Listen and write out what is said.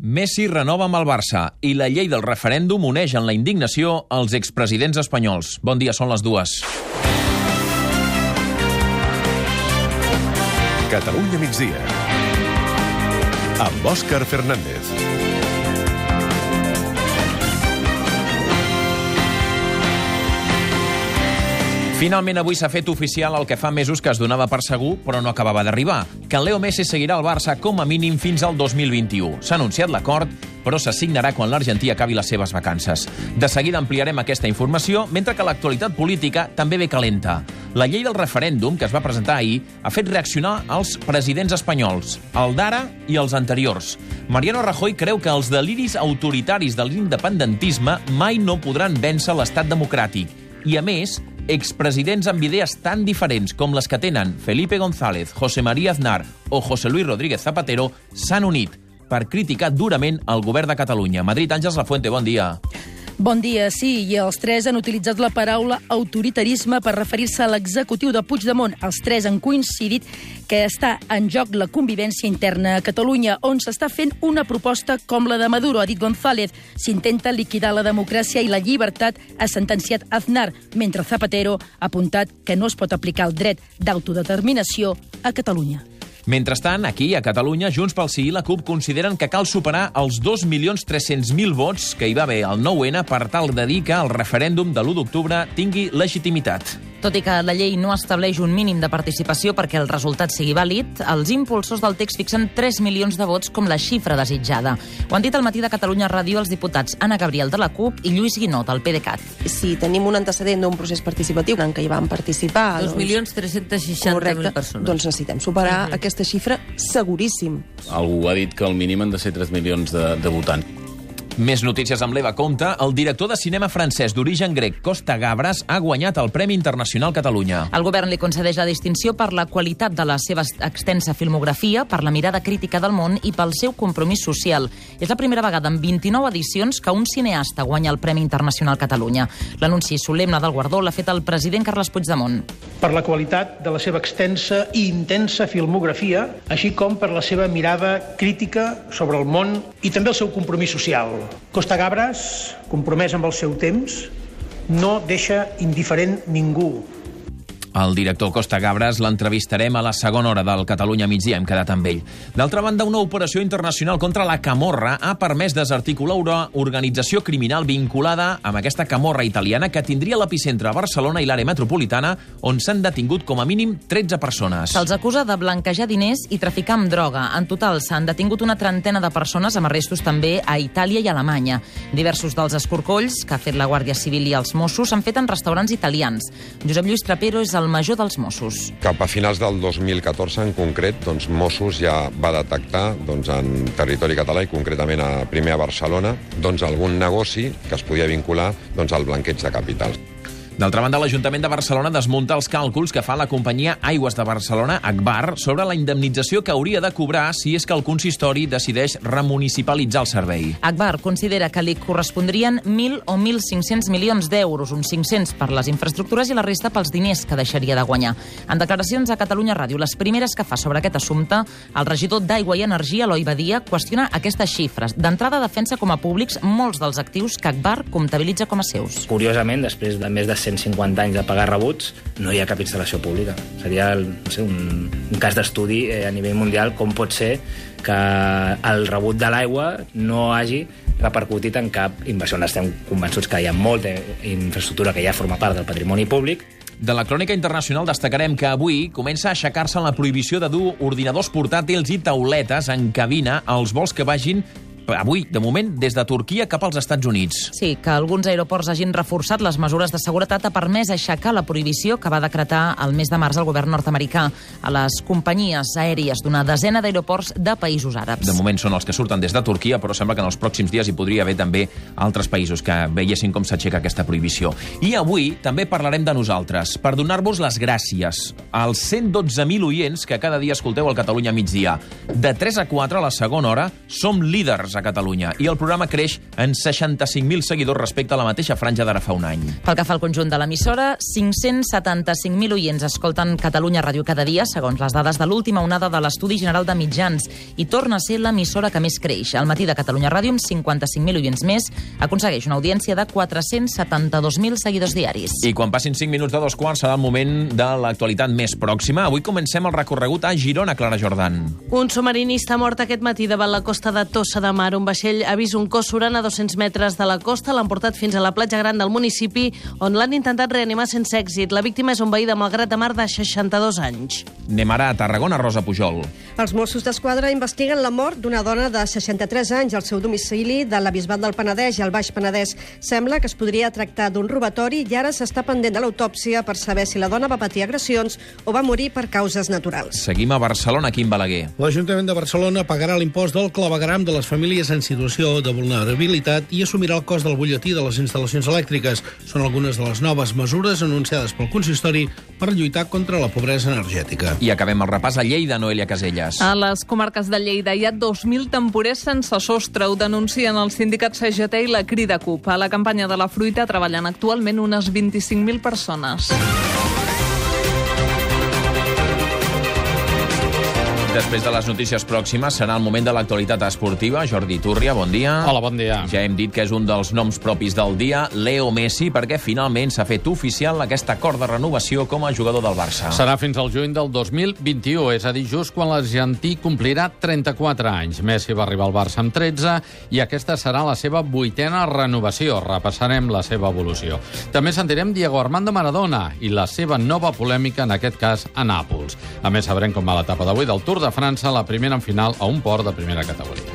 Messi renova amb el Barça i la llei del referèndum uneix en la indignació els expresidents espanyols. Bon dia, són les dues. Catalunya migdia. Amb Òscar Fernández. Finalment avui s'ha fet oficial el que fa mesos que es donava per segur, però no acabava d'arribar, que Leo Messi seguirà al Barça com a mínim fins al 2021. S'ha anunciat l'acord, però s'assignarà quan l'argentí acabi les seves vacances. De seguida ampliarem aquesta informació, mentre que l'actualitat política també ve calenta. La llei del referèndum, que es va presentar ahir, ha fet reaccionar els presidents espanyols, el d'ara i els anteriors. Mariano Rajoy creu que els deliris autoritaris de l'independentisme mai no podran vèncer l'estat democràtic. I, a més, expresidents amb idees tan diferents com les que tenen Felipe González, José María Aznar o José Luis Rodríguez Zapatero s'han unit per criticar durament el govern de Catalunya. Madrid, Àngels Lafuente, bon dia. Bon dia, sí, i els tres han utilitzat la paraula autoritarisme per referir-se a l'executiu de Puigdemont. Els tres han coincidit que està en joc la convivència interna a Catalunya, on s'està fent una proposta com la de Maduro, ha dit González. S'intenta liquidar la democràcia i la llibertat, ha sentenciat Aznar, mentre Zapatero ha apuntat que no es pot aplicar el dret d'autodeterminació a Catalunya. Mentrestant, aquí, a Catalunya, Junts pel Sí i la CUP consideren que cal superar els 2.300.000 vots que hi va haver al 9-N per tal de dir que el referèndum de l'1 d'octubre tingui legitimitat. Tot i que la llei no estableix un mínim de participació perquè el resultat sigui vàlid, els impulsors del text fixen 3 milions de vots com la xifra desitjada. Ho han dit al matí de Catalunya Ràdio els diputats Anna Gabriel de la CUP i Lluís Guinot, del PDeCAT. Si tenim un antecedent d'un procés participatiu en què hi van participar... 2.360.000 persones. Doncs necessitem superar mm -hmm. aquesta xifra seguríssim. Algú ha dit que el mínim han de ser 3 milions de, de votants. Més notícies amb l'Eva Comte. El director de cinema francès d'origen grec, Costa Gabras, ha guanyat el Premi Internacional Catalunya. El govern li concedeix la distinció per la qualitat de la seva extensa filmografia, per la mirada crítica del món i pel seu compromís social. És la primera vegada en 29 edicions que un cineasta guanya el Premi Internacional Catalunya. L'anunci solemne del guardó l'ha fet el president Carles Puigdemont. Per la qualitat de la seva extensa i intensa filmografia, així com per la seva mirada crítica sobre el món i també el seu compromís social. Costa Gabres, compromès amb el seu temps, no deixa indiferent ningú. El director Costa Gabres l'entrevistarem a la segona hora del Catalunya migdia, hem quedat amb ell. D'altra banda, una operació internacional contra la camorra ha permès desarticular una organització criminal vinculada amb aquesta camorra italiana que tindria l'epicentre a Barcelona i l'àrea metropolitana, on s'han detingut com a mínim 13 persones. Se'ls acusa de blanquejar diners i traficar amb droga. En total, s'han detingut una trentena de persones amb arrestos també a Itàlia i Alemanya. Diversos dels escorcolls que ha fet la Guàrdia Civil i els Mossos s'han fet en restaurants italians. Josep Lluís Trapero és el major dels Mossos. Cap a finals del 2014, en concret, doncs, Mossos ja va detectar doncs, en territori català i concretament a, primer a Barcelona doncs, algun negoci que es podia vincular doncs, al blanqueig de capitals. D'altra banda, l'Ajuntament de Barcelona desmunta els càlculs que fa la companyia Aigües de Barcelona, Agbar, sobre la indemnització que hauria de cobrar si és que el consistori decideix remunicipalitzar el servei. Agbar considera que li correspondrien 1.000 o 1.500 milions d'euros, uns 500 per les infraestructures i la resta pels diners que deixaria de guanyar. En declaracions a Catalunya Ràdio, les primeres que fa sobre aquest assumpte, el regidor d'Aigua i Energia, Eloi Badia, qüestiona aquestes xifres. D'entrada, defensa com a públics molts dels actius que Agbar comptabilitza com a seus. Curiosament, després de més de 150 anys de pagar rebuts, no hi ha cap instal·lació pública. Seria no sé, un, un cas d'estudi eh, a nivell mundial com pot ser que el rebut de l'aigua no hagi repercutit en cap inversió. Estem convençuts que hi ha molta infraestructura que ja forma part del patrimoni públic, de la crònica internacional destacarem que avui comença a aixecar-se la prohibició de dur ordinadors portàtils i tauletes en cabina als vols que vagin avui, de moment, des de Turquia cap als Estats Units. Sí, que alguns aeroports hagin reforçat les mesures de seguretat ha permès aixecar la prohibició que va decretar el mes de març el govern nord-americà a les companyies aèries d'una desena d'aeroports de països àrabs. De moment són els que surten des de Turquia, però sembla que en els pròxims dies hi podria haver també altres països que veiessin com s'aixeca aquesta prohibició. I avui també parlarem de nosaltres, per donar-vos les gràcies als 112.000 oients que cada dia escolteu al Catalunya migdia. De 3 a 4 a la segona hora som líders a Catalunya i el programa creix en 65.000 seguidors respecte a la mateixa franja d'ara fa un any. Pel que fa al conjunt de l'emissora, 575.000 oients escolten Catalunya Ràdio cada dia, segons les dades de l'última onada de l'Estudi General de Mitjans, i torna a ser l'emissora que més creix. Al matí de Catalunya Ràdio, amb 55.000 oients més, aconsegueix una audiència de 472.000 seguidors diaris. I quan passin 5 minuts de dos quarts serà el moment de l'actualitat més pròxima. Avui comencem el recorregut a Girona, Clara Jordan. Un submarinista mort aquest matí davant la costa de Tossa de Mar. Un vaixell ha vist un cos surant a 200 metres de la costa, l'han portat fins a la platja gran del municipi, on l'han intentat reanimar sense èxit. La víctima és un veí de Malgrat de Mar de 62 anys. Anem ara a Tarragona, Rosa Pujol. Els Mossos d'Esquadra investiguen la mort d'una dona de 63 anys al seu domicili de la Bisbat del Penedès i al Baix Penedès. Sembla que es podria tractar d'un robatori i ara s'està pendent de l'autòpsia per saber si la dona va patir agressions o va morir per causes naturals. Seguim a Barcelona, Quim Balaguer. L'Ajuntament de Barcelona pagarà l'impost del clavegram de les famílies en situació de vulnerabilitat i assumirà el cost del butlletí de les instal·lacions elèctriques. Són algunes de les noves mesures anunciades pel consistori per lluitar contra la pobresa energètica. I acabem el repàs a Lleida, Noelia Casellas. A les comarques de Lleida hi ha 2.000 temporers sense sostre. Ho denuncien el sindicat CGT i la Crida CUP. A la campanya de la fruita treballen actualment unes 25.000 persones. Després de les notícies pròximes serà el moment de l'actualitat esportiva. Jordi Túrria, bon dia. Hola, bon dia. Ja hem dit que és un dels noms propis del dia, Leo Messi, perquè finalment s'ha fet oficial aquest acord de renovació com a jugador del Barça. Serà fins al juny del 2021, és a dir, just quan l'argentí complirà 34 anys. Messi va arribar al Barça amb 13 i aquesta serà la seva vuitena renovació. Repassarem la seva evolució. També sentirem Diego Armando Maradona i la seva nova polèmica, en aquest cas, a Nàpols. A més, sabrem com va l'etapa d'avui del Tour de França, la primera en final a un port de primera categoria.